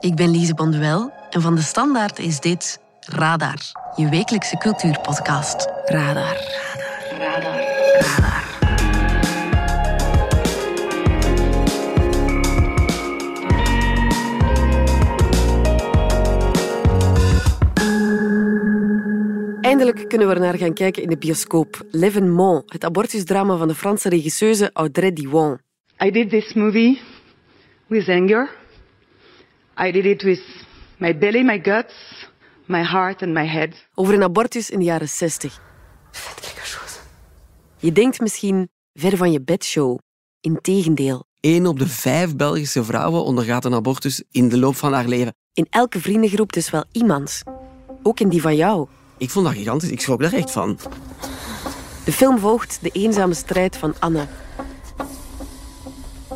Ik ben Lise Bonduel en van de Standaard is dit Radar, je wekelijkse cultuurpodcast. Radar. Radar. Radar. Radar. Eindelijk kunnen we er naar gaan kijken in de bioscoop. L'Evenement, het abortusdrama van de Franse regisseuse Audrey Diwan. I did this movie with anger. I did it with my belly, my guts, my heart and my head. Over een abortus in de jaren 60. Je denkt misschien ver van je bedshow. Integendeel. Eén op de vijf Belgische vrouwen ondergaat een abortus in de loop van haar leven. In elke vriendengroep dus wel iemand. Ook in die van jou. Ik vond dat gigantisch. Ik schrok daar echt van. De film volgt de eenzame strijd van Anne.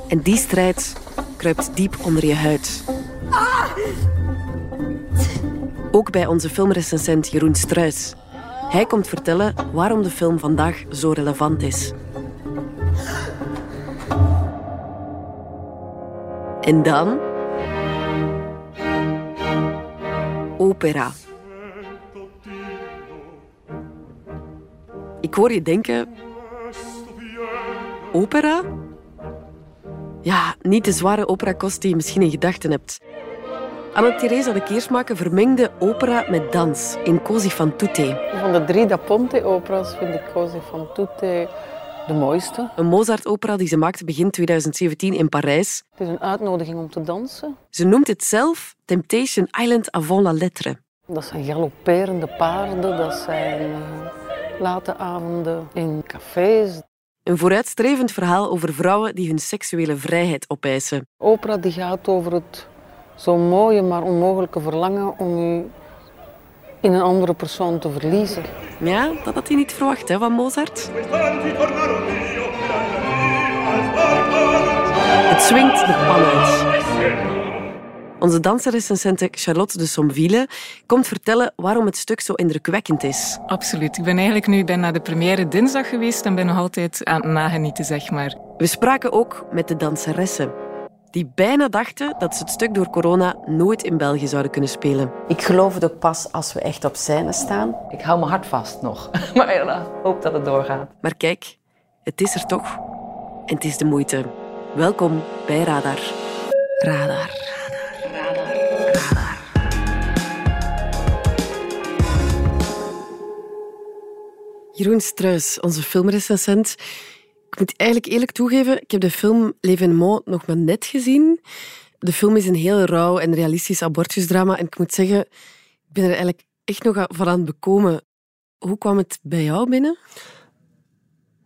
En die strijd kruipt diep onder je huid. Ook bij onze filmrecensent Jeroen Struis. Hij komt vertellen waarom de film vandaag zo relevant is. En dan... Opera. Ik hoor je denken... Opera? Ja, niet de zware operakost die je misschien in gedachten hebt. Anna-Theresa de Keersmaker vermengde opera met dans in Cosi fan tutte. Van de drie Da Ponte-opera's vind ik Cosi fan tutte de mooiste. Een Mozart-opera die ze maakte begin 2017 in Parijs. Het is een uitnodiging om te dansen. Ze noemt het zelf Temptation Island avant la lettre. Dat zijn galopperende paarden, dat zijn uh, late avonden in cafés. Een vooruitstrevend verhaal over vrouwen die hun seksuele vrijheid opeisen. Opera die gaat over het zo mooie maar onmogelijke verlangen om u in een andere persoon te verliezen. Ja, dat had hij niet verwacht hè, van Mozart. Het swingt de pan uit. Onze danserrecensente Charlotte de Somville komt vertellen waarom het stuk zo indrukwekkend is. Absoluut. Ik ben eigenlijk nu ben naar de première dinsdag geweest en ben nog altijd aan het nagenieten, zeg maar. We spraken ook met de danseressen die bijna dachten dat ze het stuk door corona nooit in België zouden kunnen spelen. Ik geloof het ook pas als we echt op scène staan. Ik hou mijn hart vast nog, maar ik hoop dat het doorgaat. Maar kijk, het is er toch. En het is de moeite. Welkom bij Radar. Radar. Jeroen Struis, onze filmrecensent. Ik moet eigenlijk eerlijk toegeven, ik heb de film L'Evenement nog maar net gezien. De film is een heel rauw en realistisch abortusdrama. En ik moet zeggen, ik ben er eigenlijk echt nog van aan het bekomen. Hoe kwam het bij jou binnen?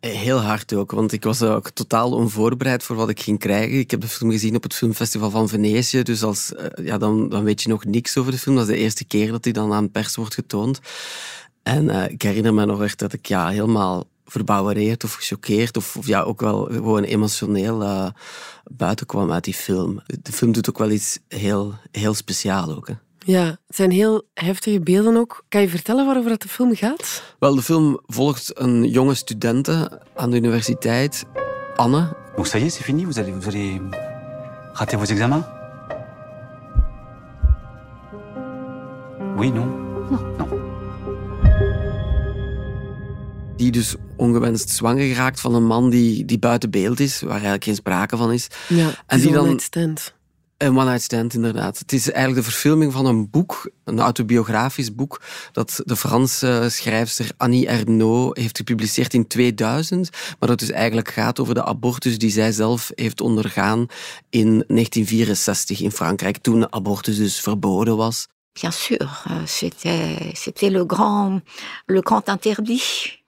Heel hard ook, want ik was ook totaal onvoorbereid voor wat ik ging krijgen. Ik heb de film gezien op het Filmfestival van Venetië, dus als, ja, dan, dan weet je nog niks over de film. Dat is de eerste keer dat die dan aan pers wordt getoond. En uh, ik herinner me nog echt dat ik ja, helemaal verbouwereerd of gechoqueerd of, ja, ook wel gewoon emotioneel uh, buiten kwam uit die film. De film doet ook wel iets heel, heel speciaal ook. Ja, het zijn heel heftige beelden ook. Kan je vertellen waarover het de film gaat? Wel, de film volgt een jonge studente aan de universiteit, Anne. Donc ça y est, c'est fini Vous allez, vous allez rater vos examens Oui, non Non. non. Die dus ongewenst zwanger geraakt van een man die, die buiten beeld is, waar eigenlijk geen sprake van is. Ja, en die dan stand. Een one-night stand, inderdaad. Het is eigenlijk de verfilming van een boek, een autobiografisch boek, dat de Franse schrijfster Annie Ernaux heeft gepubliceerd in 2000, maar dat dus eigenlijk gaat over de abortus die zij zelf heeft ondergaan in 1964 in Frankrijk, toen abortus dus verboden was. Bien sûr, c'était, c'était le grand, le grand interdit.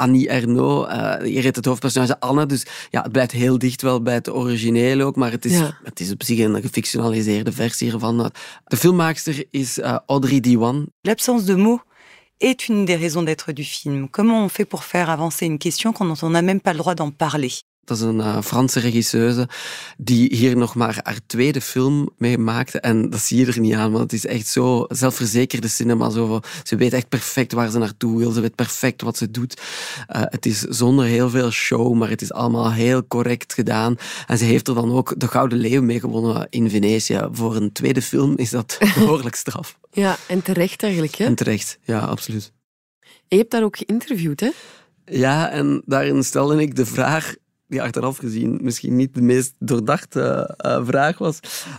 Annie Ernaux. Uh, hier heet het hoofdpersonage Anne, dus ja, het blijft heel dicht wel bij het origineel ook, maar het is, ja. het is op zich een gefictionaliseerde versie ervan. De filmmaakster is uh, Audrey Diwan. L'absence de mots est une des raisons d'être du film. Comment on fait pour faire avancer une question quand on n'a même pas le droit d'en parler Dat is een uh, Franse regisseuse die hier nog maar haar tweede film mee maakte. En dat zie je er niet aan, want het is echt zo zelfverzekerde cinema. Zo, ze weet echt perfect waar ze naartoe wil. Ze weet perfect wat ze doet. Uh, het is zonder heel veel show, maar het is allemaal heel correct gedaan. En ze heeft er dan ook de Gouden Leeuw mee gewonnen in Venetië. Voor een tweede film is dat behoorlijk straf. ja, en terecht eigenlijk. Hè? En terecht, ja, absoluut. En je hebt daar ook geïnterviewd, hè? Ja, en daarin stelde ik de vraag die achteraf gezien misschien niet de meest doordachte uh, vraag was.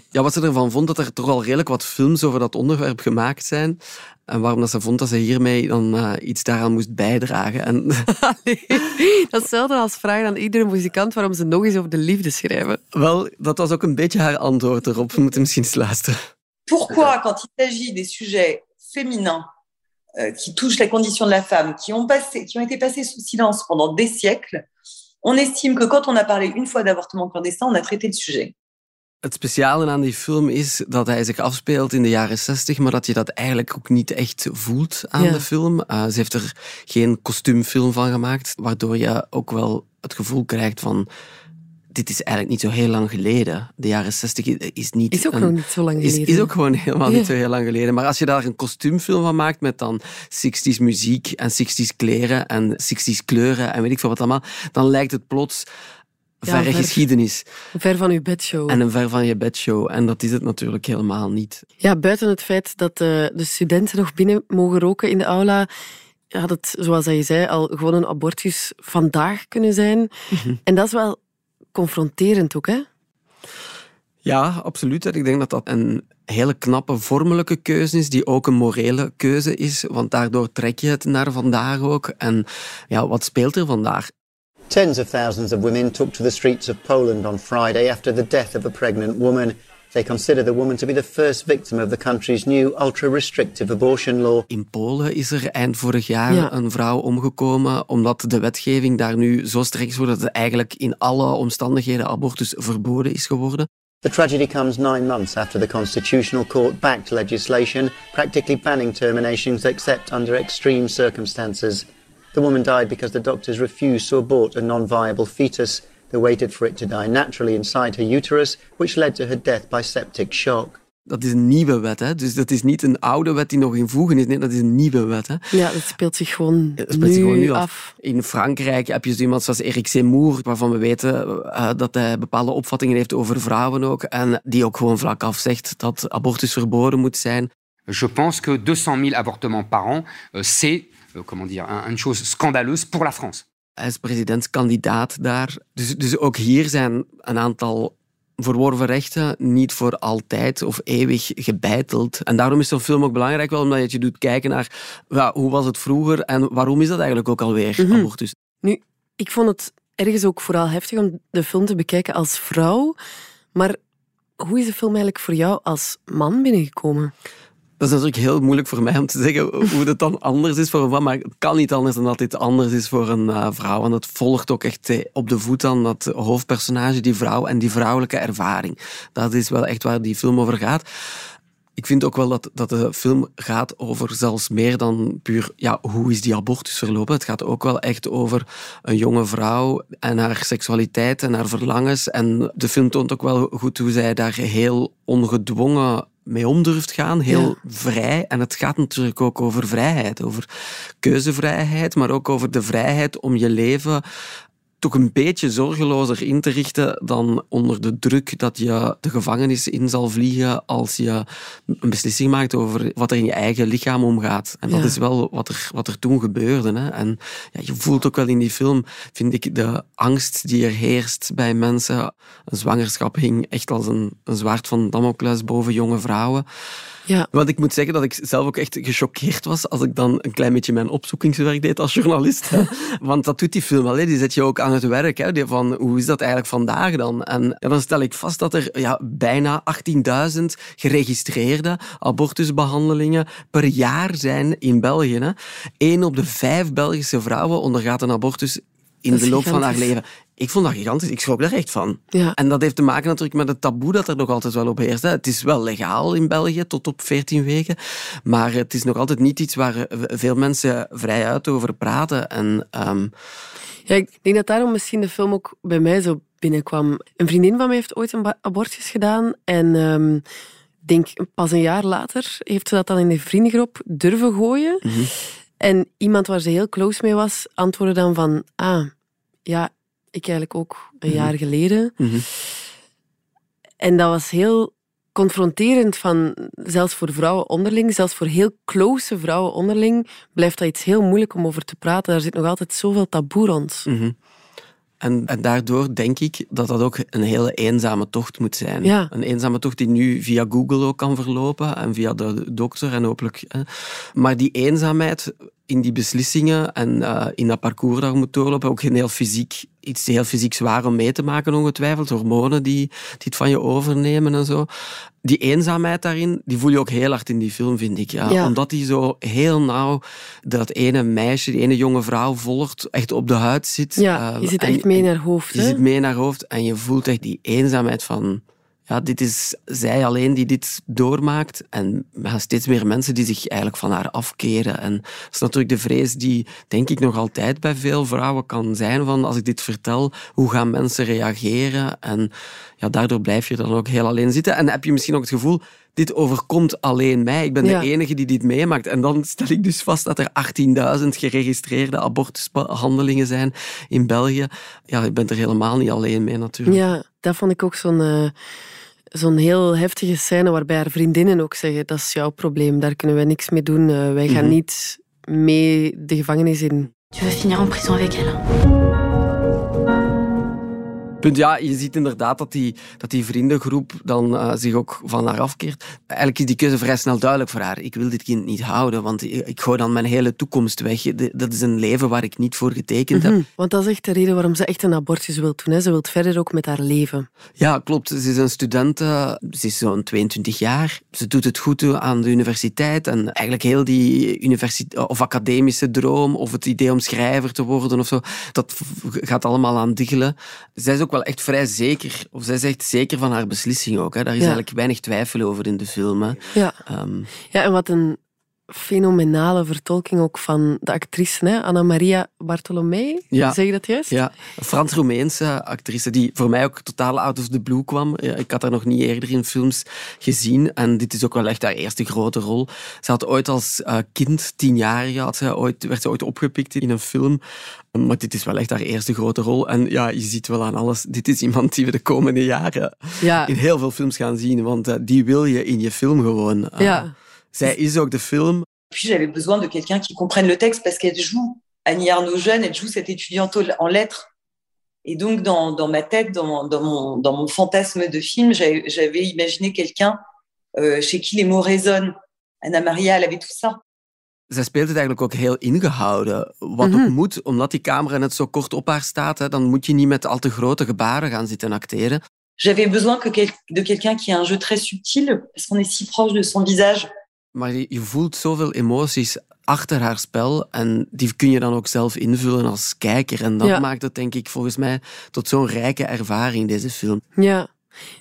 Ja, wat ze ervan vond dat er toch al redelijk wat films over dat onderwerp gemaakt zijn. En waarom dat ze vond dat ze hiermee dan uh, iets daaraan moest bijdragen. En dat is als vragen aan iedere muzikant waarom ze nog eens over de liefde schrijven. Wel, dat was ook een beetje haar antwoord erop. We moeten misschien eens luisteren. Pourquoi, quand il s'agit des sujets féminins euh, qui touchent la condition de la femme, qui ont, passé, qui ont été passés sous silence pendant des siècles, on estime que quand on a parlé une fois d'avortement clandestin, on a traité le sujet. Het speciale aan die film is dat hij zich afspeelt in de jaren 60, maar dat je dat eigenlijk ook niet echt voelt aan ja. de film. Uh, ze heeft er geen kostuumfilm van gemaakt, waardoor je ook wel het gevoel krijgt van dit is eigenlijk niet zo heel lang geleden. De jaren 60 is niet. Is ook een, niet zo lang geleden. Is, is ook gewoon helemaal niet zo heel lang geleden. Maar als je daar een kostuumfilm van maakt met dan 60s muziek en 60s kleren en 60s kleuren en weet ik veel wat allemaal, dan lijkt het plots verre ver, geschiedenis. Ver van je bedshow. En een ver van je bedshow. En dat is het natuurlijk helemaal niet. Ja, buiten het feit dat de, de studenten nog binnen mogen roken in de aula, had het, zoals je zei, al gewoon een abortus vandaag kunnen zijn. Mm -hmm. En dat is wel confronterend ook, hè? Ja, absoluut. Ik denk dat dat een hele knappe vormelijke keuze is, die ook een morele keuze is, want daardoor trek je het naar vandaag ook. En ja, wat speelt er vandaag? Tens of thousands of women took to the streets of Poland on Friday after the death of a pregnant woman. They consider the woman to be the first victim of the country's new ultra-restrictive abortion law. In Polen is er eind vorig jaar ja. een vrouw omgekomen omdat de wetgeving daar nu zo streng is geworden dat het eigenlijk in alle omstandigheden abortus verboden is geworden. The tragedy comes nine months after the Constitutional Court backed legislation practically banning terminations except under extreme circumstances. The woman died because the doctors refused to abort a non-viable fetus. They waited for it to die naturally inside her uterus, which led to her death by septic shock. Dat is een nieuwe wet, hè? dus dat is niet een oude wet die nog in voegen is. Nee, dat is een nieuwe wet. Hè? Ja, dat speelt zich gewoon, dat speelt nu, zich gewoon nu af. af. In Frankrijk heb je zo iemand zoals Eric Zemmour, waarvan we weten uh, dat hij bepaalde opvattingen heeft over vrouwen ook, en die ook gewoon vlak af zegt dat abortus verboden moet zijn. Je pense que 200 000 avortements par an, uh, c'est, uh, comment dire, une chose scandaleuse pour la France. Hij is presidentskandidaat daar. Dus, dus ook hier zijn een aantal verworven rechten niet voor altijd of eeuwig gebeiteld. En daarom is zo'n film ook belangrijk, wel omdat je je doet kijken naar ja, hoe was het vroeger en waarom is dat eigenlijk ook alweer, mm -hmm. abortus. Nu, ik vond het ergens ook vooral heftig om de film te bekijken als vrouw, maar hoe is de film eigenlijk voor jou als man binnengekomen? Dat is natuurlijk heel moeilijk voor mij om te zeggen hoe het dan anders is voor een man. Maar het kan niet anders dan dat dit anders is voor een uh, vrouw. En het volgt ook echt op de voet aan dat hoofdpersonage, die vrouw en die vrouwelijke ervaring. Dat is wel echt waar die film over gaat. Ik vind ook wel dat, dat de film gaat over zelfs meer dan puur ja, hoe is die abortus verlopen. Het gaat ook wel echt over een jonge vrouw en haar seksualiteit en haar verlangens. En de film toont ook wel goed hoe zij daar heel ongedwongen mee om durft gaan, heel ja. vrij. En het gaat natuurlijk ook over vrijheid, over keuzevrijheid, maar ook over de vrijheid om je leven toch een beetje zorgelozer in te richten dan onder de druk dat je de gevangenis in zal vliegen als je een beslissing maakt over wat er in je eigen lichaam omgaat. En dat ja. is wel wat er, wat er toen gebeurde. Hè. En ja, je voelt ook wel in die film, vind ik, de angst die er heerst bij mensen. Een zwangerschap hing echt als een, een zwaard van Damocles boven jonge vrouwen. Ja. Want ik moet zeggen dat ik zelf ook echt gechoqueerd was als ik dan een klein beetje mijn opzoekingswerk deed als journalist. Hè. Want dat doet die film wel, hè. die zet je ook aan het werk. Hè. Van, hoe is dat eigenlijk vandaag dan? En dan stel ik vast dat er ja, bijna 18.000 geregistreerde abortusbehandelingen per jaar zijn in België. Hè. Eén op de vijf Belgische vrouwen ondergaat een abortus in de loop van haar leven. Ik vond dat gigantisch. Ik schrok daar echt van. Ja. En dat heeft te maken natuurlijk met het taboe dat er nog altijd wel op heerst. hè. Het is wel legaal in België tot op 14 weken. Maar het is nog altijd niet iets waar eh, veel mensen vrij uit over praten. En, ehm, Ja, ik denk dat daarom misschien de film ook bij mij zo binnenkwam. Een vriendin van mij heeft ooit een abortus gedaan. En ik denk pas een jaar later heeft ze dat dan in de vriendengroep durven gooien. mhm. En iemand waar ze heel close mee was, antwoordde dan van... Ah, ja, ik eigenlijk ook een Mhm. jaar geleden. Mhm. En dat was heel confronterend van, zelfs voor vrouwen onderling, zelfs voor heel close vrouwen onderling, blijft dat iets heel moeilijk om over te praten. Daar zit nog altijd zoveel taboe rond. Mhm. En, en daardoor denk ik dat dat ook een hele eenzame tocht moet zijn. Ja. Een eenzame tocht die nu via Google ook kan verlopen en via de dokter en hopelijk. Hè. Maar die eenzaamheid in die beslissingen en eh, in dat parcours dat je moet doorlopen, ook een heel fysiek, iets heel fysiek zwaar om mee te maken, ongetwijfeld. Hormonen die, die het van je overnemen en zo. Die eenzaamheid daarin, die voel je ook heel hard in die film, vind ik. Ja. Ja. Omdat die zo heel nauw dat ene meisje, die ene jonge vrouw volgt, echt op de huid zit. Ja, Eh, je zit echt mee in haar hoofd. je zit mee naar hoofd en je voelt echt die eenzaamheid van... Ja, dit is zij alleen die dit doormaakt. En gaan steeds meer mensen die zich eigenlijk van haar afkeren. En dat is natuurlijk de vrees die, denk ik, nog altijd bij veel vrouwen kan zijn. Van als ik dit vertel, hoe gaan mensen reageren? En ja, daardoor blijf je dan ook heel alleen zitten. En heb je misschien ook het gevoel, dit overkomt alleen mij. Ik ben Ja. de enige die dit meemaakt. En dan stel ik dus vast dat er 18.000 geregistreerde abortushandelingen zijn in België. Ja, je bent er helemaal niet alleen mee natuurlijk. Ja, dat vond ik ook zo'n eh, zo'n heel heftige scène waarbij haar vriendinnen ook zeggen dat is jouw probleem, daar kunnen wij niks mee doen. Eh, wij gaan Mhm. niet mee de gevangenis in. Tu veux finir en prison avec elle. Punt, ja, je ziet inderdaad dat die, dat die vriendengroep dan eh, zich ook van haar afkeert. Eigenlijk is die keuze vrij snel duidelijk voor haar. Ik wil dit kind niet houden, want ik, ik gooi dan mijn hele toekomst weg. De- Dat is een leven waar ik niet voor getekend heb. Mhm. Want dat is echt de reden waarom ze echt een abortus wil doen. Hè. Ze wil verder ook met haar leven. Ja, klopt. Ze is een student, eh, ze is zo'n 22 jaar. Ze doet het goed aan de universiteit en eigenlijk heel die universiteit of academische droom of het idee om schrijver te worden of zo, dat gaat allemaal aan diggelen. Zij is ook wel echt vrij zeker, of zij is echt zeker van haar beslissing ook. Hè. Daar is Ja. eigenlijk weinig twijfel over in de film. Hè. Ja. Ehm, Ja, en wat een fenomenale vertolking ook van de actrice, hè? Anna Maria Bartolomei. Ja. Zeg je dat juist? Ja, een Frans-Roemeense actrice die voor mij ook totaal out of the blue kwam. Ja, Ik had haar nog niet eerder in films gezien en dit is ook wel echt haar eerste grote rol. Ze had ooit als eh, kind, tienjarige, had ze ooit, werd ze ooit opgepikt in een film. Maar dit is wel echt haar eerste grote rol. En ja, je ziet wel aan alles, dit is iemand die we de komende jaren Ja. in heel veel films gaan zien, want eh, die wil je in je film gewoon. Eh, Ja. Zij is ook de film. Puis j'avais besoin de quelqu'un qui comprenne le texte parce qu'elle joue Annie Arnaud jeune, elle joue cette étudiante en lettres. Et donc dans, dans ma tête, dans mon, dans mon, dans mon fantasme de film, j'avais imaginé quelqu'un euh, chez qui les mots résonnent. Anna Maria, elle avait tout ça. Zij speelt het eigenlijk ook heel ingehouden. Wat Mhm. ook moet, omdat die camera net zo kort op haar staat, hè, dan moet je niet met al te grote gebaren gaan zitten acteren. J'avais besoin que quel- de quelqu'un qui a un jeu très subtil, parce qu'on est si proche de son visage. Maar je, je voelt zoveel emoties achter haar spel en die kun je dan ook zelf invullen als kijker. En dat Ja. maakt het, denk ik, volgens mij tot zo'n rijke ervaring, deze film. Ja.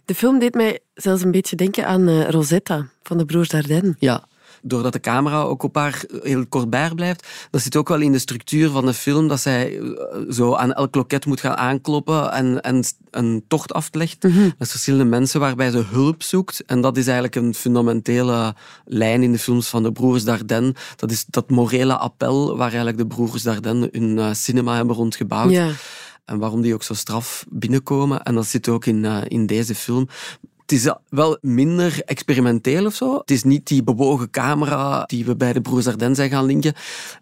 De film deed mij zelfs een beetje denken aan eh, Rosetta van de Broers Dardenne. Ja. Doordat de camera ook op haar heel kort bij blijft, dat zit ook wel in de structuur van de film, dat zij eh, zo aan elk loket moet gaan aankloppen en, en een tocht aflegt. Mhm. met verschillende mensen waarbij ze hulp zoekt. En dat is eigenlijk een fundamentele lijn in de films van de broers Dardenne. Dat is dat morele appel waar eigenlijk de broers Dardenne hun eh, cinema hebben rondgebouwd. Ja. En waarom die ook zo straf binnenkomen. En dat zit ook in, eh, in deze film. Het is wel minder experimenteel of zo. Het is niet die bewogen camera die we bij de broers Dardenne zijn gaan linken.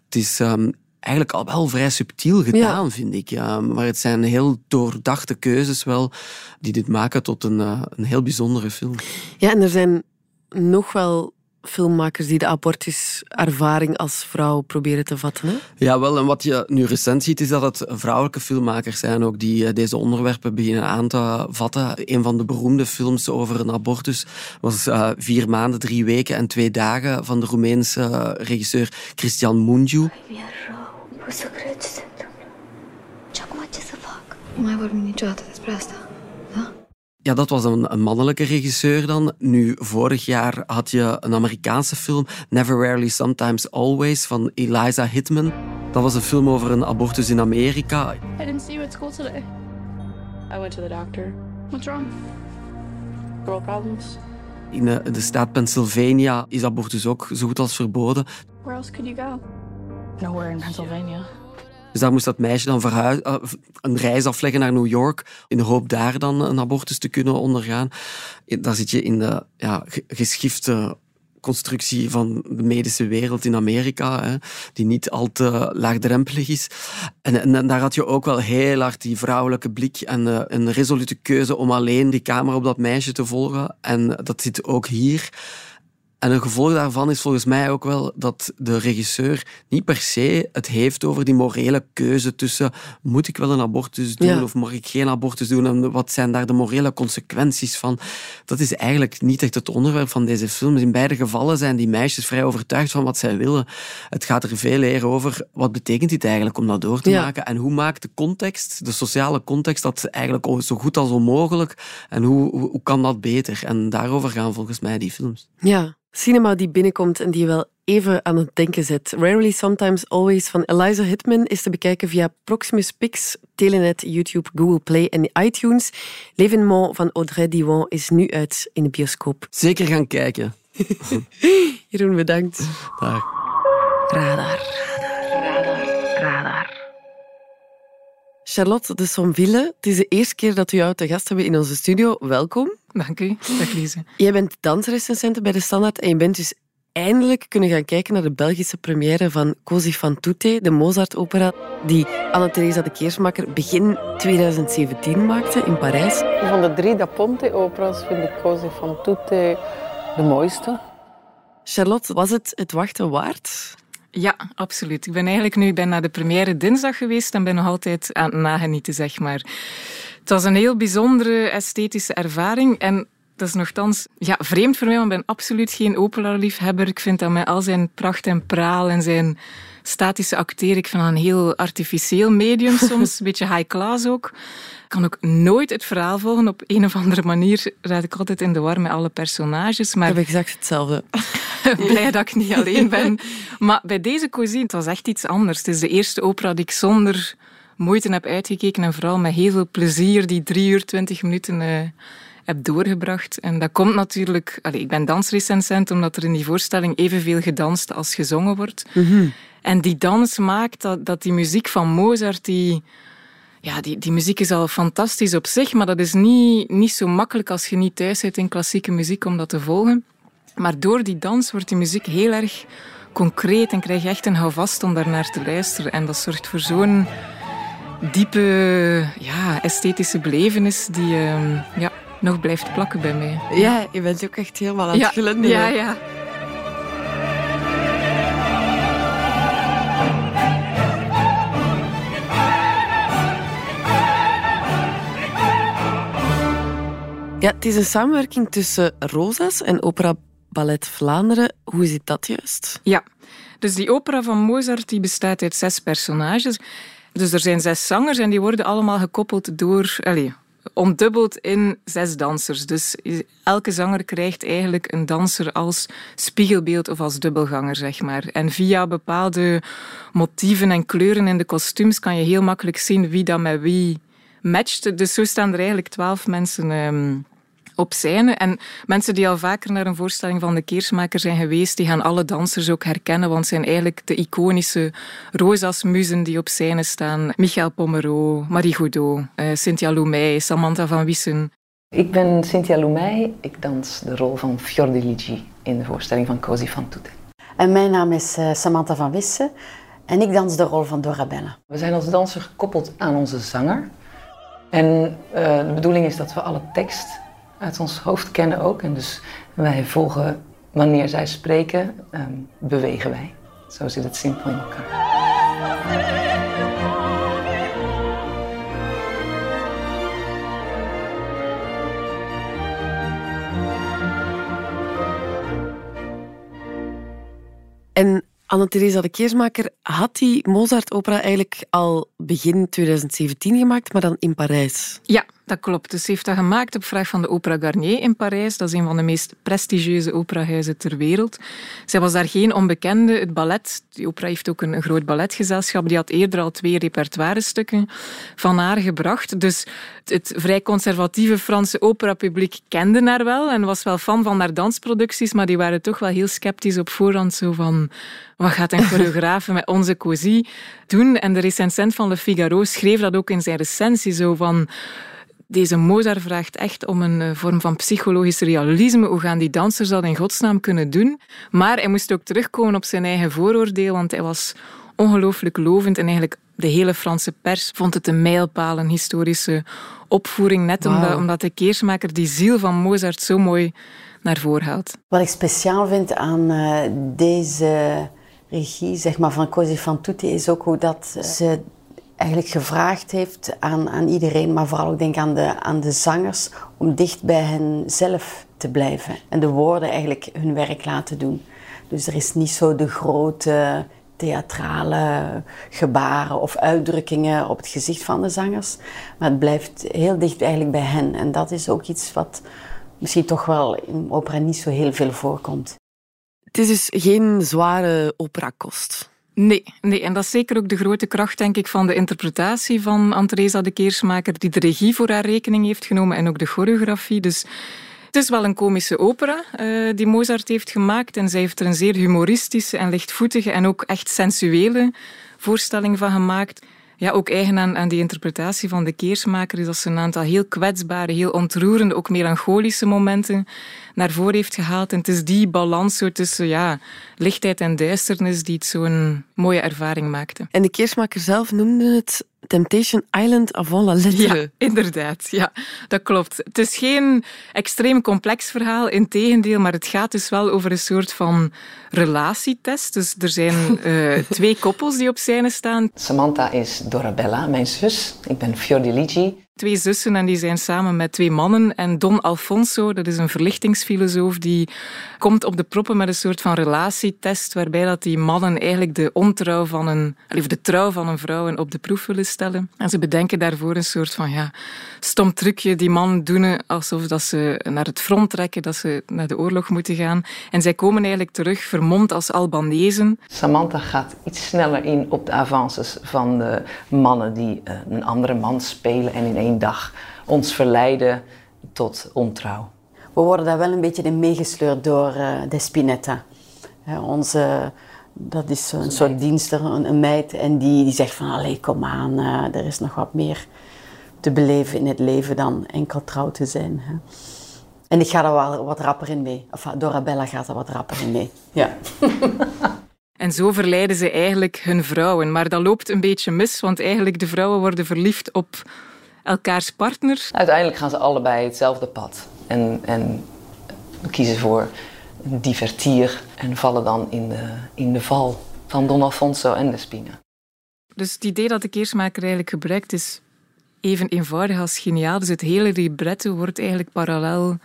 Het is ehm, eigenlijk al wel vrij subtiel gedaan, vind ik. Ja. Maar het zijn heel doordachte keuzes wel die dit maken tot een, eh, een heel bijzondere film. Ja, en er zijn nog wel filmmakers die de abortuservaring als vrouw proberen te vatten. Hè? Ja, wel. En wat je nu recent ziet, is dat het vrouwelijke filmmakers zijn ook die eh, deze onderwerpen beginnen aan te vatten. Een van de beroemde films over een abortus was eh, Vier maanden, drie weken en twee dagen van de Roemeense regisseur Cristian Mungiu. mai vorbim niciodată despre asta. Ja, dat was een, een, mannelijke regisseur dan. Nu, vorig jaar had je een Amerikaanse film, Never Rarely, Sometimes Always, van Eliza Hitman. Dat was een film over een abortus in Amerika. I didn't see you at school today. I went to the doctor. What's wrong? Girl problems? In de, de staat Pennsylvania is abortus ook zo goed als verboden. Where else could you go? Nowhere in Pennsylvania. Dus daar moest dat meisje dan verhuis, uh, een reis afleggen naar New York in de hoop daar dan een abortus te kunnen ondergaan. Daar zit je in de ja, geschifte constructie van de medische wereld in Amerika, hè, die niet al te laagdrempelig is. En, en, daar had je ook wel heel hard die vrouwelijke blik en uh, een resolute keuze om alleen die camera op dat meisje te volgen. En dat zit ook hier. En een gevolg daarvan is volgens mij ook wel dat de regisseur niet per se het heeft over die morele keuze tussen moet ik wel een abortus doen ja. of mag ik geen abortus doen en wat zijn daar de morele consequenties van. Dat is eigenlijk niet echt het onderwerp van deze films. In beide gevallen zijn die meisjes vrij overtuigd van wat zij willen. Het gaat er veel eer over wat betekent dit eigenlijk om dat door te ja. maken en hoe maakt de context, de sociale context, dat eigenlijk zo goed als onmogelijk en hoe, hoe, hoe kan dat beter? En daarover gaan volgens mij die films. Ja. Cinema die binnenkomt en die je wel even aan het denken zet. Rarely, Sometimes, Always van Eliza Hitman is te bekijken via Proximus Pix, Telenet, YouTube, Google Play en iTunes. L'Evenement van Audrey Diwan is nu uit in de bioscoop. Zeker gaan kijken. Jeroen, bedankt. Dag. Radar. Radar. Charlotte de Somville, het is de eerste keer dat we jou te gast hebben in onze studio. Welkom. Dank u. Dag Lise. Jij bent dansrecensent bij De Standaard en je bent dus eindelijk kunnen gaan kijken naar de Belgische première van Così fan tutte, de Mozart-opera die Anna-Theresa de Keersmaker begin 2017 maakte in Parijs. Van de drie Da Ponte-opera's vind ik Così fan tutte de mooiste. Charlotte, was het het wachten waard? Ja, absoluut. Ik ben eigenlijk nu ben naar de première dinsdag geweest en ben nog altijd aan het nagenieten, zeg maar. Het was een heel bijzondere esthetische ervaring en dat is nogthans ja, vreemd voor mij, want ik ben absoluut geen opera-liefhebber. Ik vind dat met al zijn pracht en praal en zijn statische acteren, ik vind dat een heel artificieel medium soms, een beetje high class ook. Ik kan ook nooit het verhaal volgen. Op een of andere manier raad ik altijd in de war met alle personages. Maar... Ik heb exact hetzelfde. Blij dat ik niet alleen ben. Maar bij deze Così, het was echt iets anders. Het is de eerste opera die ik zonder moeite heb uitgekeken en vooral met heel veel plezier die drie uur, twintig minuten uh, heb doorgebracht. En dat komt natuurlijk... Allez, ik ben dansrecensent, omdat er in die voorstelling evenveel gedanst als gezongen wordt. Mm -hmm. En die dans maakt dat, dat die muziek van Mozart... Die, ja, die, die muziek is al fantastisch op zich, maar dat is niet, niet zo makkelijk als je niet thuis zit in klassieke muziek om dat te volgen. Maar door die dans wordt die muziek heel erg concreet en krijg je echt een houvast om daarnaar te luisteren. En dat zorgt voor zo'n diepe, ja, esthetische belevenis die uh, ja, nog blijft plakken bij mij. Ja, je bent ook echt helemaal aan het ja, glunderen. Ja, ja. Ja, het is een samenwerking tussen Rosas en Opera Ballet Vlaanderen. Hoe zit dat juist? Ja, dus die opera van Mozart die bestaat uit zes personages. Dus er zijn zes zangers en die worden allemaal gekoppeld door... Allez, omdubbeld in zes dansers. Dus elke zanger krijgt eigenlijk een danser als spiegelbeeld of als dubbelganger, zeg maar. En via bepaalde motieven en kleuren in de kostuums kan je heel makkelijk zien wie dat met wie matcht. Dus zo staan er eigenlijk twaalf mensen... Um, op scène. En mensen die al vaker naar een voorstelling van de Keersmaker zijn geweest, die gaan alle dansers ook herkennen, want het zijn eigenlijk de iconische Rosas-muzen die op scène staan. Michael Pomerot, Marie Godot, uh, Cynthia Loumey, Samantha van Wissen. Ik ben Cynthia Loumey. Ik dans de rol van Fiordiligi in de voorstelling van Così fan tutte. En mijn naam is uh, Samantha van Wissen en ik dans de rol van Dora Bella. We zijn als danser gekoppeld aan onze zanger. En uh, de bedoeling is dat we alle tekst uit ons hoofd kennen ook. En dus wij volgen wanneer zij spreken, um, bewegen wij. Zo zit het simpel in elkaar. En Anne-Theresa de Keersmaker had die Mozart-opera eigenlijk al begin 2017 gemaakt, maar dan in Parijs. Ja, dat klopt. Dus ze heeft dat gemaakt op vraag van de Opera Garnier in Parijs. Dat is een van de meest prestigieuze operahuizen ter wereld. Zij was daar geen onbekende. Het ballet, die opera heeft ook een, groot balletgezelschap, die had eerder al twee repertoirestukken van haar gebracht. Dus het, vrij conservatieve Franse operapubliek kende haar wel en was wel fan van haar dansproducties, maar die waren toch wel heel sceptisch op voorhand. Zo van, wat gaat een choreograaf met onze Cosy doen? En de recensent van Le Figaro schreef dat ook in zijn recensie, zo van deze Mozart vraagt echt om een eh, vorm van psychologisch realisme. Hoe gaan die dansers dat in godsnaam kunnen doen? Maar hij moest ook terugkomen op zijn eigen vooroordeel, want hij was ongelooflijk lovend en eigenlijk de hele Franse pers vond het een mijlpaal, een historische opvoering, net omdat, omdat de keersmaker die ziel van Mozart zo mooi naar voren haalt. Wat ik speciaal vind aan uh, deze regie zeg maar, van Così fan tutte is ook hoe dat ze eigenlijk gevraagd heeft aan, aan iedereen, maar vooral ook denk aan de, aan de zangers, om dicht bij henzelf te blijven en de woorden eigenlijk hun werk laten doen. Dus er is niet zo de grote theatrale gebaren of uitdrukkingen op het gezicht van de zangers, maar het blijft heel dicht eigenlijk bij hen. En dat is ook iets wat misschien toch wel in opera niet zo heel veel voorkomt. Het is dus geen zware operakost. Nee, nee, en dat is zeker ook de grote kracht, denk ik, van de interpretatie van Anteresa de Keersmaker, die de regie voor haar rekening heeft genomen en ook de choreografie. Dus het is wel een komische opera uh, die Mozart heeft gemaakt en zij heeft er een zeer humoristische en lichtvoetige en ook echt sensuele voorstelling van gemaakt ja, ook eigen aan, aan die interpretatie van de keersmaker is dat ze een aantal heel kwetsbare, heel ontroerende, ook melancholische momenten naar voren heeft gehaald. En het is die balans tussen ja, lichtheid en duisternis die het zo'n mooie ervaring maakte. En de keersmaker zelf noemde het Temptation Island avant la lettre. Ja, inderdaad. Ja, dat klopt. Het is geen extreem complex verhaal, in tegendeel, maar het gaat dus wel over een soort van relatietest. Dus er zijn uh, twee koppels die op scène staan. Samantha is Dorabella, mijn zus. Ik ben Fiordiligi twee zussen en die zijn samen met twee mannen. En Don Alfonso, dat is een verlichtingsfilosoof, die komt op de proppen met een soort van relatietest waarbij dat die mannen eigenlijk de ontrouw van een, of de trouw van een vrouw op de proef willen stellen. En ze bedenken daarvoor een soort van ja, stom trucje. Die mannen doen alsof dat ze naar het front trekken, dat ze naar de oorlog moeten gaan. En zij komen eigenlijk terug vermomd als Albanezen. Samantha gaat iets sneller in op de avances van de mannen die eh, een andere man spelen en in één dag ons verleiden tot ontrouw. We worden daar wel een beetje in meegesleurd door uh, de Spinetta. onze, dat is een soort dienster, een, een, meid, en die, die zegt van, allee, kom aan, uh, er is nog wat meer te beleven in het leven dan enkel trouw te zijn. Hè. En ik ga er wel wat rapper in mee. Of Dorabella gaat er wat rapper in mee. Ja. En zo verleiden ze eigenlijk hun vrouwen. Maar dat loopt een beetje mis, want eigenlijk de vrouwen worden verliefd op elkaars partner? Uiteindelijk gaan ze allebei hetzelfde pad. En, en kiezen voor een divertier en vallen dan in de, in de val van Don Alfonso en de Spina. Dus het idee dat de keersmaker eigenlijk gebruikt is even eenvoudig als geniaal. Dus het hele libretto wordt eigenlijk parallel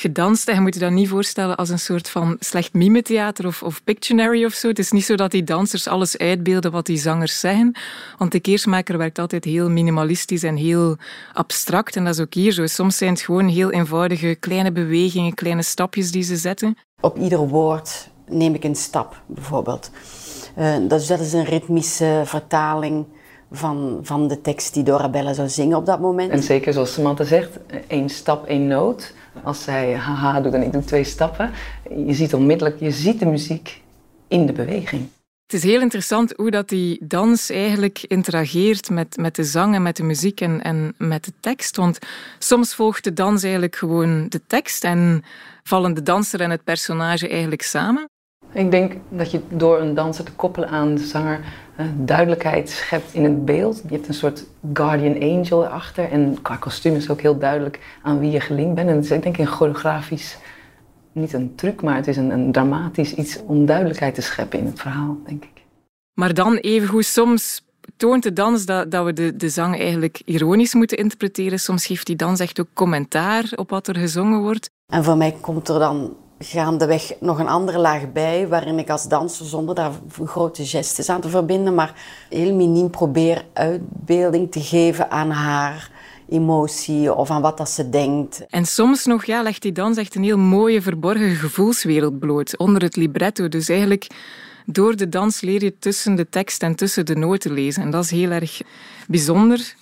gedanst. Je moet je dat niet voorstellen als een soort van slecht mimetheater of, of Pictionary of zo. Het is niet zo dat die dansers alles uitbeelden wat die zangers zeggen. Want de keersmaker werkt altijd heel minimalistisch en heel abstract. En dat is ook hier zo. Soms zijn het gewoon heel eenvoudige kleine bewegingen, kleine stapjes die ze zetten. Op ieder woord neem ik een stap, bijvoorbeeld. Uh, dat is een ritmische vertaling van, van de tekst die Dorabella zou zingen op dat moment. En zeker zoals Samantha zegt, één stap, één noot. Als zij haha doet en ik doe twee stappen, je ziet onmiddellijk, je ziet de muziek in de beweging. Het is heel interessant hoe dat die dans eigenlijk interageert met, met de zang en met de muziek en, en met de tekst. Want soms volgt de dans eigenlijk gewoon de tekst en vallen de danser en het personage eigenlijk samen. Ik denk dat je door een danser te koppelen aan de zanger duidelijkheid schept in het beeld. Je hebt een soort guardian angel erachter. En qua kostuum is ook heel duidelijk aan wie je gelinkt bent. En het is ik denk een choreografisch, niet een truc, maar het is een, een dramatisch iets om duidelijkheid te scheppen in het verhaal, denk ik. Maar dan evengoed soms toont de dans dat, dat we de, de zang eigenlijk ironisch moeten interpreteren. Soms geeft die dans echt ook commentaar op wat er gezongen wordt. En voor mij komt er dan gaandeweg nog een andere laag bij, waarin ik als danser, zonder daar grote gestes aan te verbinden, maar heel miniem probeer uitbeelding te geven aan haar emotie of aan wat dat ze denkt. En soms nog ja, legt die dans echt een heel mooie verborgen gevoelswereld bloot, onder het libretto. Dus eigenlijk door de dans leer je tussen de tekst en tussen de noten lezen. En dat is heel erg bijzonder.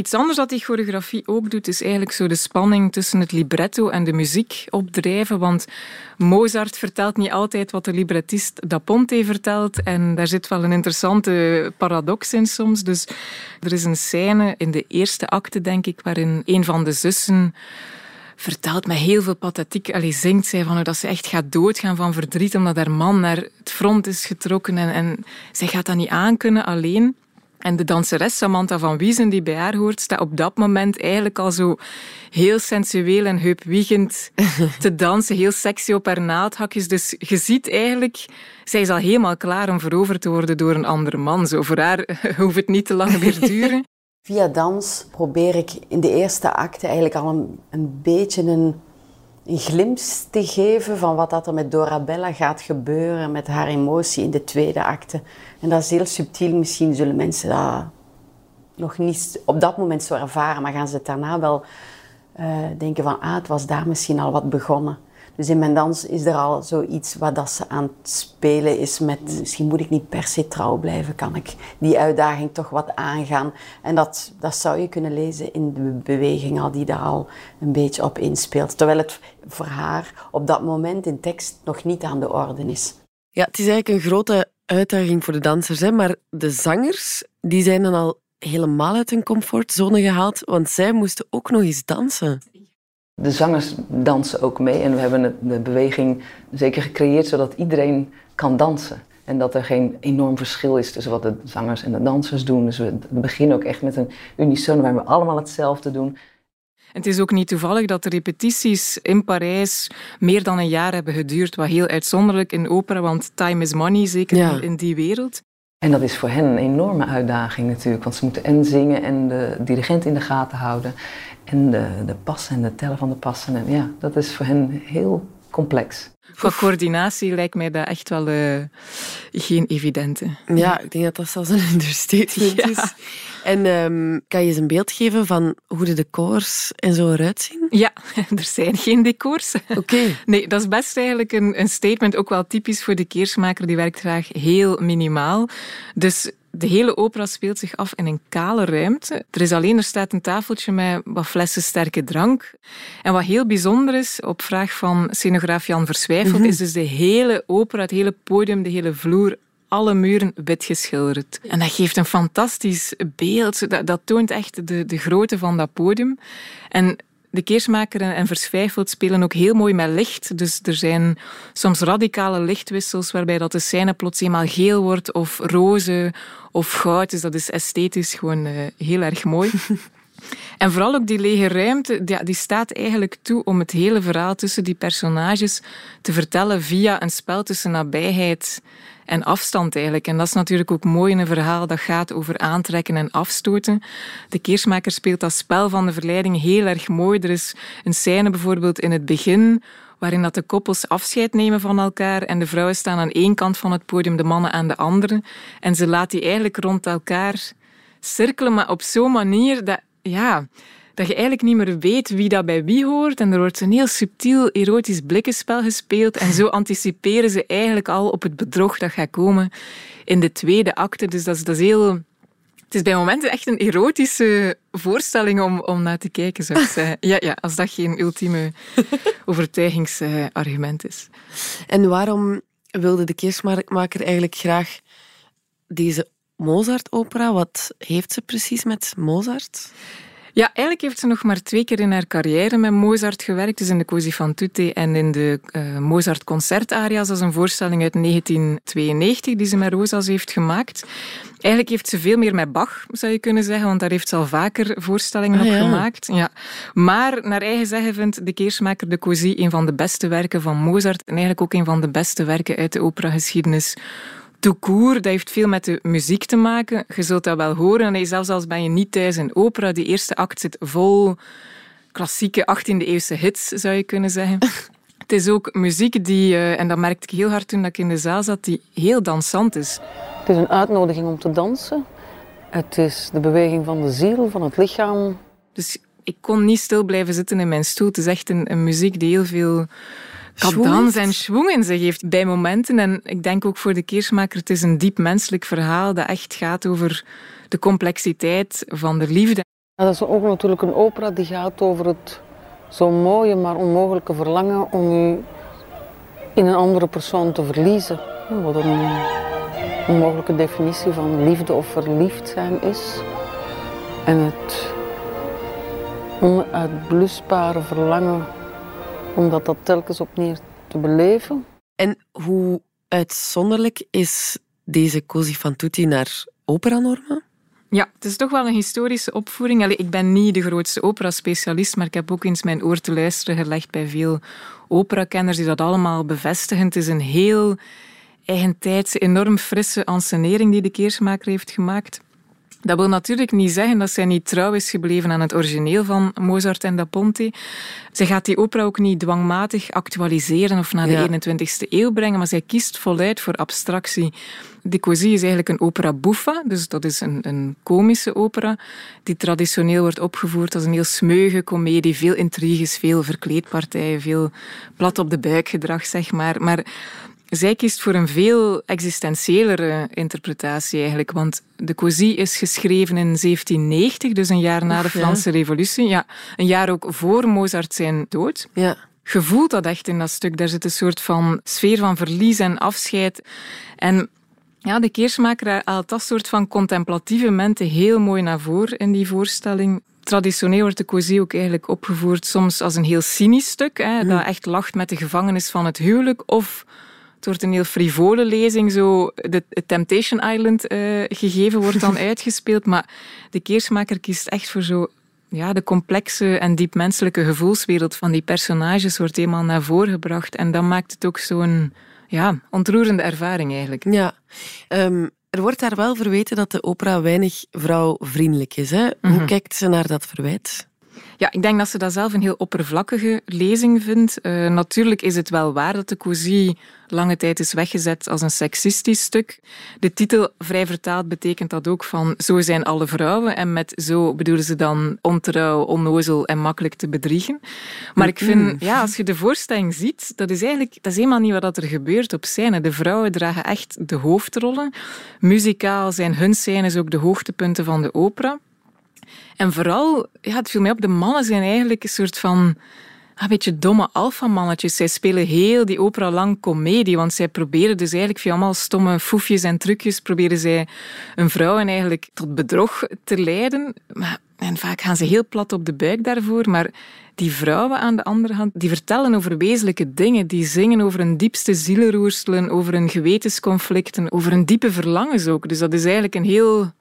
Iets anders dat die choreografie ook doet, is eigenlijk zo de spanning tussen het libretto en de muziek opdrijven. Want Mozart vertelt niet altijd wat de librettist Da Ponte vertelt. En daar zit wel een interessante paradox in soms. Dus er is een scène in de eerste acte, denk ik, waarin een van de zussen vertelt met heel veel pathetiek. Allee, zingt zij van dat ze echt gaat doodgaan van verdriet omdat haar man naar het front is getrokken en, en zij gaat dat niet aankunnen alleen. En de danseres Samantha van Wiesen, die bij haar hoort, staat op dat moment eigenlijk al zo heel sensueel en heupwiegend te dansen. Heel sexy op haar naaldhakjes. Dus je ziet eigenlijk, zij is al helemaal klaar om veroverd te worden door een andere man. Zo voor haar hoeft het niet te lang meer duren. Via dans probeer ik in de eerste acte eigenlijk al een, een beetje een, een glimp te geven van wat dat er met Dorabella gaat gebeuren, met haar emotie in de tweede acte. En dat is heel subtiel, misschien zullen mensen dat nog niet op dat moment zo ervaren, maar gaan ze het daarna wel uh, denken van, ah, het was daar misschien al wat begonnen. Dus in mijn dans is er al zoiets wat dat ze aan het spelen is met... Misschien moet ik niet per se trouw blijven, kan ik die uitdaging toch wat aangaan. En dat, dat zou je kunnen lezen in de beweging al die daar al een beetje op inspeelt. Terwijl het voor haar op dat moment in tekst nog niet aan de orde is. Ja, het is eigenlijk een grote uitdaging voor de dansers, hè? maar de zangers die zijn dan al helemaal uit hun comfortzone gehaald, want zij moesten ook nog eens dansen. De zangers dansen ook mee en we hebben de beweging zeker gecreëerd zodat iedereen kan dansen. En dat er geen enorm verschil is tussen wat de zangers en de dansers doen. Dus we beginnen ook echt met een unisono waar we allemaal hetzelfde doen. Het is ook niet toevallig dat de repetities in Parijs meer dan een jaar hebben geduurd, wat heel uitzonderlijk in opera, want time is money, zeker in die wereld. En dat is voor hen een enorme uitdaging natuurlijk, want ze moeten en zingen en de dirigent in de gaten houden en de, de passen en de tellen van de passen. En ja, dat is voor hen heel complex. Voor coördinatie lijkt mij dat echt wel uh, geen evidente. Ja, ik denk dat dat zelfs een understatement ja. is. En um, kan je eens een beeld geven van hoe de decors en zo eruit zien? Ja, er zijn geen decors. Oké. Nee, dat is best eigenlijk een, een statement, ook wel typisch voor de keersmaker. Die werkt graag heel minimaal. Dus de hele opera speelt zich af in een kale ruimte. Er is alleen er staat een tafeltje met wat flessen sterke drank. En wat heel bijzonder is, op vraag van scenograaf Jan Verswijfeld, mm is dus de hele opera, het hele podium, de hele vloer alle muren wit geschilderd. En dat geeft een fantastisch beeld. Dat, dat toont echt de, de grootte van dat podium. En de keersmaker en Verswijfeld spelen ook heel mooi met licht. Dus er zijn soms radicale lichtwissels waarbij dat de scène plots eenmaal geel wordt of roze of goud. Dus dat is esthetisch gewoon uh, heel erg mooi. En vooral ook die lege ruimte, die, die staat eigenlijk toe om het hele verhaal tussen die personages te vertellen via een spel tussen nabijheid en afstand eigenlijk. En dat is natuurlijk ook mooi in een verhaal dat gaat over aantrekken en afstoten. De keersmaker speelt dat spel van de verleiding heel erg mooi. Er is een scène bijvoorbeeld in het begin waarin dat de koppels afscheid nemen van elkaar en de vrouwen staan aan één kant van het podium, de mannen aan de andere. En ze laat die eigenlijk rond elkaar cirkelen, maar op zo'n manier dat, ja, dat je eigenlijk niet meer weet wie dat bij wie hoort. En er wordt een heel subtiel erotisch blikkenspel gespeeld. En zo anticiperen ze eigenlijk al op het bedrog dat gaat komen in de tweede acte. Dus dat is, dat is heel... Het is bij momenten echt een erotische voorstelling om, om naar te kijken, zou ik zeggen. Ja, ja, als dat geen ultieme overtuigingsargument is. En waarom wilde de keersmaker eigenlijk graag deze Mozart-opera? Wat heeft ze precies met Mozart? Ja, eigenlijk heeft ze nog maar twee keer in haar carrière met Mozart gewerkt. Dus in de Così fan tutte en in de uh, Mozart concertaria's. Dat is een voorstelling uit 1992 die ze met Rosas heeft gemaakt. Eigenlijk heeft ze veel meer met Bach, zou je kunnen zeggen, want daar heeft ze al vaker voorstellingen ah, op ja. gemaakt. Ja. Maar naar eigen zeggen vindt de keersmaker de Così een van de beste werken van Mozart en eigenlijk ook een van de beste werken uit de operageschiedenis Toekoer, dat heeft veel met de muziek te maken. Je zult dat wel horen. En zelfs als ben je niet thuis in opera, die eerste act zit vol klassieke 18e-eeuwse hits, zou je kunnen zeggen. Het is ook muziek die, uh, en dat merkte ik heel hard toen ik in de zaal zat, die heel dansant is. Het is een uitnodiging om te dansen. Het is de beweging van de ziel, van het lichaam. Dus ik kon niet stil blijven zitten in mijn stoel. Het is echt een, een muziek die heel veel cadans en schwung in zich heeft bij momenten. En ik denk ook voor de keersmaker, het is een diep menselijk verhaal dat echt gaat over de complexiteit van de liefde. Ja, dat is ook natuurlijk een opera die gaat over het zo mooie maar onmogelijke verlangen om u in een andere persoon te verliezen. Wat een onmogelijke definitie van liefde of verliefd zijn is. En het onuitblusbare verlangen om dat, dat telkens opnieuw te beleven. En hoe uitzonderlijk is deze Cosi fan tutti naar operanormen? Ja, het is toch wel een historische opvoering. Allee, ik ben niet de grootste opera-specialist, maar ik heb ook eens mijn oor te luisteren gelegd bij veel operakenners die dat allemaal bevestigen. Het is een heel eigentijdse, enorm frisse ansenering die de Keersmaker heeft gemaakt. Dat wil natuurlijk niet zeggen dat zij niet trouw is gebleven aan het origineel van Mozart en da Ponte. Zij gaat die opera ook niet dwangmatig actualiseren of naar de 21ste eeuw brengen, maar zij kiest voluit voor abstractie. De Così is eigenlijk een opera buffa, dus dat is een, een komische opera, die traditioneel wordt opgevoerd als een heel smeuige komedie, veel intriges, veel verkleedpartijen, veel plat op de buik gedrag, zeg maar. Maar zij kiest voor een veel existentiëlere interpretatie eigenlijk, want de Così is geschreven in 1790, dus een jaar na de Franse Revolutie. Ja, een jaar ook voor Mozart zijn dood. Ja. Je voelt dat echt in dat stuk. Daar zit een soort van sfeer van verlies en afscheid. En ja, de keersmaker haalt dat soort van contemplatieve momenten heel mooi naar voren in die voorstelling. Traditioneel wordt de Così ook eigenlijk opgevoerd soms als een heel cynisch stuk, hè, dat echt lacht met de gevangenis van het huwelijk, of het wordt een heel frivole lezing, zo de Temptation Island uh, gegeven wordt dan uitgespeeld. Maar de keersmaker kiest echt voor zo ja, de complexe en diepmenselijke gevoelswereld van die personages wordt eenmaal naar voren gebracht. En dan maakt het ook zo'n ja, ontroerende ervaring eigenlijk. Ja, ehm, er wordt daar wel verweten dat de opera weinig vrouwvriendelijk is. Hè? Hoe mhm. kijkt ze naar dat verwijt? Ja, ik denk dat ze dat zelf een heel oppervlakkige lezing vindt. Uh, natuurlijk is het wel waar dat de Così lange tijd is weggezet als een seksistisch stuk. De titel, vrij vertaald, betekent dat ook van zo zijn alle vrouwen. En met zo bedoelen ze dan ontrouw, onnozel en makkelijk te bedriegen. Maar ik vind, ja, als je de voorstelling ziet, dat is eigenlijk dat is helemaal niet wat er gebeurt op scène. De vrouwen dragen echt de hoofdrollen. Muzikaal zijn hun scènes ook de hoogtepunten van de opera. En vooral, ja, het viel mij op, de mannen zijn eigenlijk een soort van een beetje domme alfamannetjes. Zij spelen heel die opera lang komedie, want zij proberen dus eigenlijk via allemaal stomme foefjes en trucjes proberen zij een vrouw eigenlijk tot bedrog te leiden. En vaak gaan ze heel plat op de buik daarvoor, maar die vrouwen aan de andere hand, die vertellen over wezenlijke dingen, die zingen over hun diepste zielenroerselen, over hun gewetensconflicten, over hun diepe verlangens ook. Dus dat is eigenlijk een heel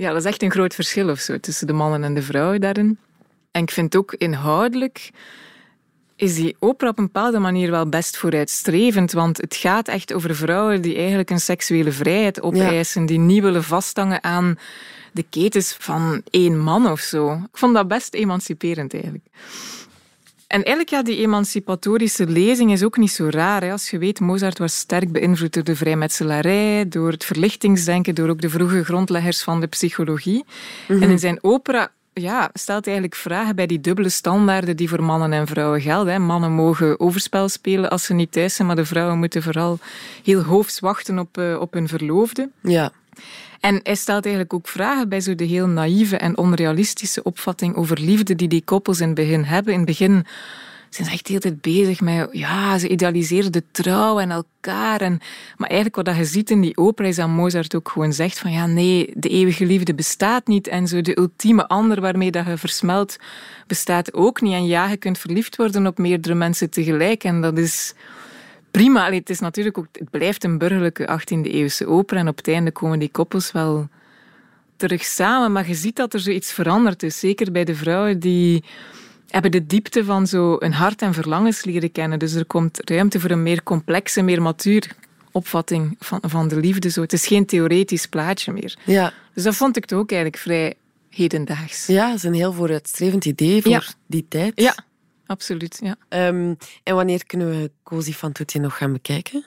ja, dat is echt een groot verschil of zo, tussen de mannen en de vrouwen daarin. En ik vind ook inhoudelijk is die opera op een bepaalde manier wel best vooruitstrevend. Want het gaat echt over vrouwen die eigenlijk een seksuele vrijheid opeisen. Die niet willen vasthangen aan de ketens van één man of zo. Ik vond dat best emanciperend eigenlijk. En eigenlijk, ja, die emancipatorische lezing is ook niet zo raar. Hè. Als je weet, Mozart was sterk beïnvloed door de vrijmetselarij, door het verlichtingsdenken, door ook de vroege grondleggers van de psychologie. En in zijn opera ja, stelt eigenlijk vragen bij die dubbele standaarden die voor mannen en vrouwen gelden. Mannen mogen overspel spelen als ze niet thuis zijn, maar de vrouwen moeten vooral heel hoofds wachten op, uh, op hun verloofde. Ja. En hij stelt eigenlijk ook vragen bij zo de heel naïeve en onrealistische opvatting over liefde die die koppels in het begin hebben. In het begin zijn ze echt de hele tijd bezig met, ja, ze idealiseren de trouw en elkaar. En, maar eigenlijk wat je ziet in die opera is dat Mozart ook gewoon zegt van, ja, nee, de eeuwige liefde bestaat niet. En zo de ultieme ander waarmee dat je versmelt bestaat ook niet. En ja, je kunt verliefd worden op meerdere mensen tegelijk. En dat is prima. het is natuurlijk ook, het blijft een burgerlijke 18e-eeuwse opera en op het einde komen die koppels wel terug samen. Maar je ziet dat er zoiets veranderd is. Zeker bij de vrouwen die hebben de diepte van zo een hart en verlangens leren kennen. Dus er komt ruimte voor een meer complexe, meer matuur opvatting van, van de liefde. Zo. Het is geen theoretisch plaatje meer. Ja. Dus dat vond ik toch ook eigenlijk vrij hedendaags. Ja, dat is een heel vooruitstrevend idee voor die tijd. Ja, absoluut. Ja. Ehm, en wanneer kunnen we Cozy van Toetje nog gaan bekijken?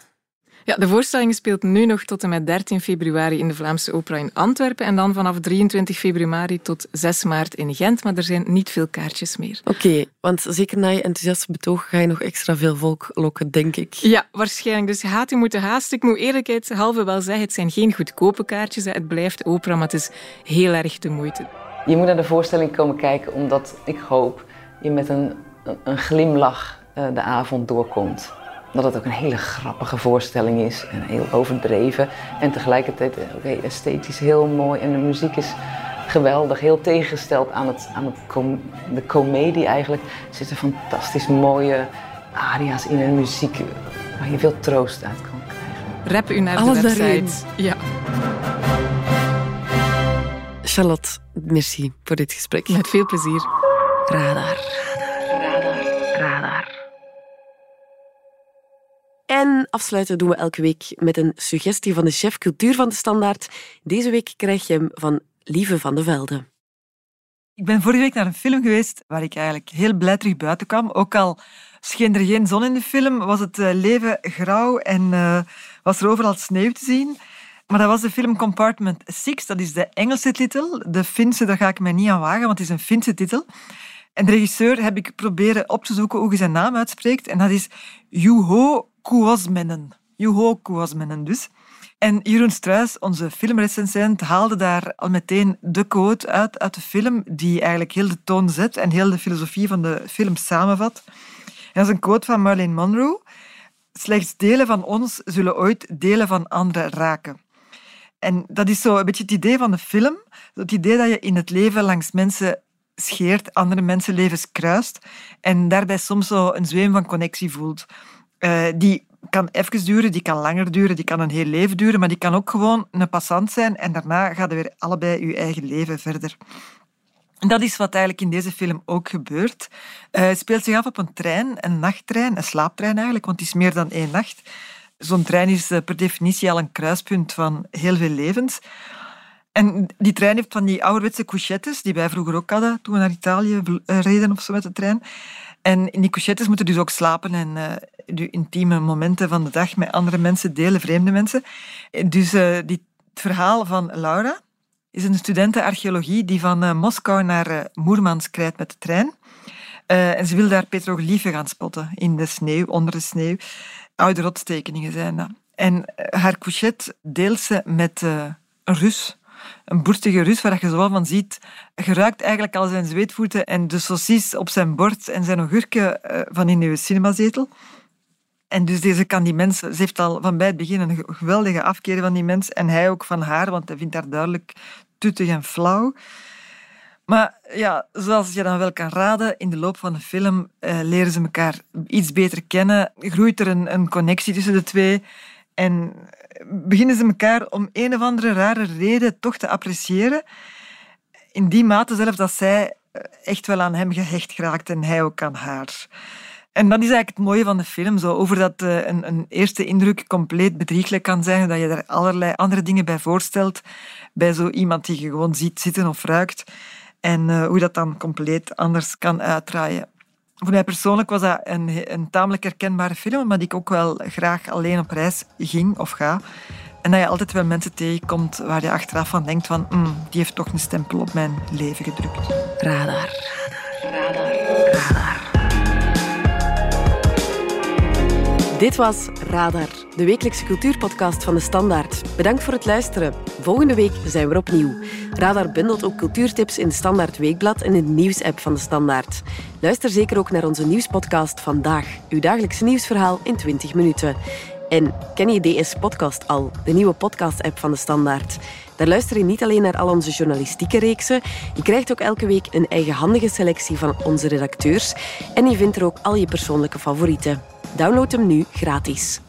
Ja, de voorstelling speelt nu nog tot en met 13 februari in de Vlaamse Opera in Antwerpen en dan vanaf 23 februari tot 6 maart in Gent, maar er zijn niet veel kaartjes meer. Oké, want zeker na je enthousiaste betoog ga je nog extra veel volk lokken, denk ik. Ja, waarschijnlijk. Dus je gaat u moeten haasten. Ik moet eerlijkheidshalve wel zeggen, het zijn geen goedkope kaartjes. Het blijft opera, maar het is heel erg de moeite. Je moet naar de voorstelling komen kijken omdat ik hoop je met een, een glimlach eh, de avond doorkomt dat het ook een hele grappige voorstelling is en heel overdreven. En tegelijkertijd eh, okay, esthetisch heel mooi en de muziek is geweldig. Heel tegengesteld aan, het, aan het de comedie eigenlijk. Er zitten fantastisch mooie aria's in en muziek waar je veel troost uit kan krijgen. Rap u naar de website. Ja. Charlotte, merci voor dit gesprek. Met veel plezier. Radar. En afsluiten doen we elke week met een suggestie van de chef cultuur van de Standaard. Deze week krijg je hem van Lieve van de Velde. Ik ben vorige week naar een film geweest waar ik eigenlijk heel blij terug buiten kwam. Ook al scheen er geen zon in de film, was het eh, leven grauw en uh, was er overal sneeuw te zien. Maar dat was de film Compartment 6, dat is de Engelse titel. De Finse, daar ga ik mij niet aan wagen, want het is een Finse titel. En de regisseur heb ik proberen op te zoeken hoe je zijn naam uitspreekt. En dat is Juho Kuosmenen. Juho Kuosmenen dus. En Jeroen Struis, onze filmrecensent, haalde daar al meteen de quote uit uit de film die eigenlijk heel de toon zet en heel de filosofie van de film samenvat. En dat is een quote van Marilyn Monroe. Slechts delen van ons zullen ooit delen van anderen raken. En dat is zo een beetje het idee van de film. Het idee dat je in het leven langs mensen scheert, andere mensenlevens kruist en daarbij soms zo een zweem van connectie voelt. Uh, die kan even duren, die kan langer duren, die kan een heel leven duren, maar die kan ook gewoon een passant zijn en daarna gaat er weer allebei je eigen leven verder. Dat is wat eigenlijk in deze film ook gebeurt. Uh, het speelt zich af op een trein, een nachttrein, een slaaptrein eigenlijk, want het is meer dan één nacht. Zo'n trein is eh, per definitie al een kruispunt van heel veel levens. En die trein heeft van die ouderwetse couchettes, die wij vroeger ook hadden toen we naar Italië reden of zo met de trein. En in die couchettes moeten dus ook slapen en uh, de intieme momenten van de dag met andere mensen delen, vreemde mensen. Dus uh, die, het verhaal van Laura is een studenten archeologie die van Moskou naar Moermansk krijgt met de trein. en ze wil daar petroglyphen gaan spotten in de sneeuw, onder de sneeuw. Oude rotstekeningen zijn dat. En haar couchette deelt ze met een Rus een boertige Rus waar je zowel van ziet. Je ruikt eigenlijk al zijn zweetvoeten en de saucis op zijn bord en zijn ogurken eh, van in uw cinemazetel. En dus deze kan die mens, ze heeft al van bij het begin een geweldige afkeer van die mens en hij ook van haar, want hij vindt haar duidelijk tuttig en flauw. Maar ja, zoals je dan wel kan raden, in de loop van de film uh, leren ze elkaar iets beter kennen, groeit er een, een connectie tussen de twee en beginnen ze elkaar om een of andere rare reden toch te appreciëren. In die mate zelfs dat zij eh, echt wel aan hem gehecht geraakt en hij ook aan haar. En dat is eigenlijk het mooie van de film, zo, over dat uh, een, een, eerste indruk compleet bedrieglijk kan zijn, dat je er allerlei andere dingen bij voorstelt, bij zo iemand die je gewoon ziet zitten of ruikt, en uh, hoe dat dan compleet anders kan uitdraaien. Voor mij persoonlijk was dat een, een tamelijk herkenbare film, maar die ik ook wel graag alleen op reis ging of ga. En dat je altijd wel mensen tegenkomt waar je achteraf van denkt van mm, die heeft toch een stempel op mijn leven gedrukt. Radar. Radar. Radar. Dit was Radar, de wekelijkse cultuurpodcast van de Standaard. Bedankt voor het luisteren. Volgende week zijn we opnieuw. Radar bundelt ook cultuurtips in de Standaard Weekblad en in de nieuwsapp van de Standaard. Luister zeker ook naar onze nieuwspodcast Vandaag, uw dagelijkse nieuwsverhaal in 20 minuten. En ken je DS Podcast al, de nieuwe podcast-app van de Standaard? Daar luister je niet alleen naar al onze journalistieke reeksen, je krijgt ook elke week een eigenhandige selectie van onze redacteurs en je vindt er ook al je persoonlijke favorieten. Download hem nu gratis.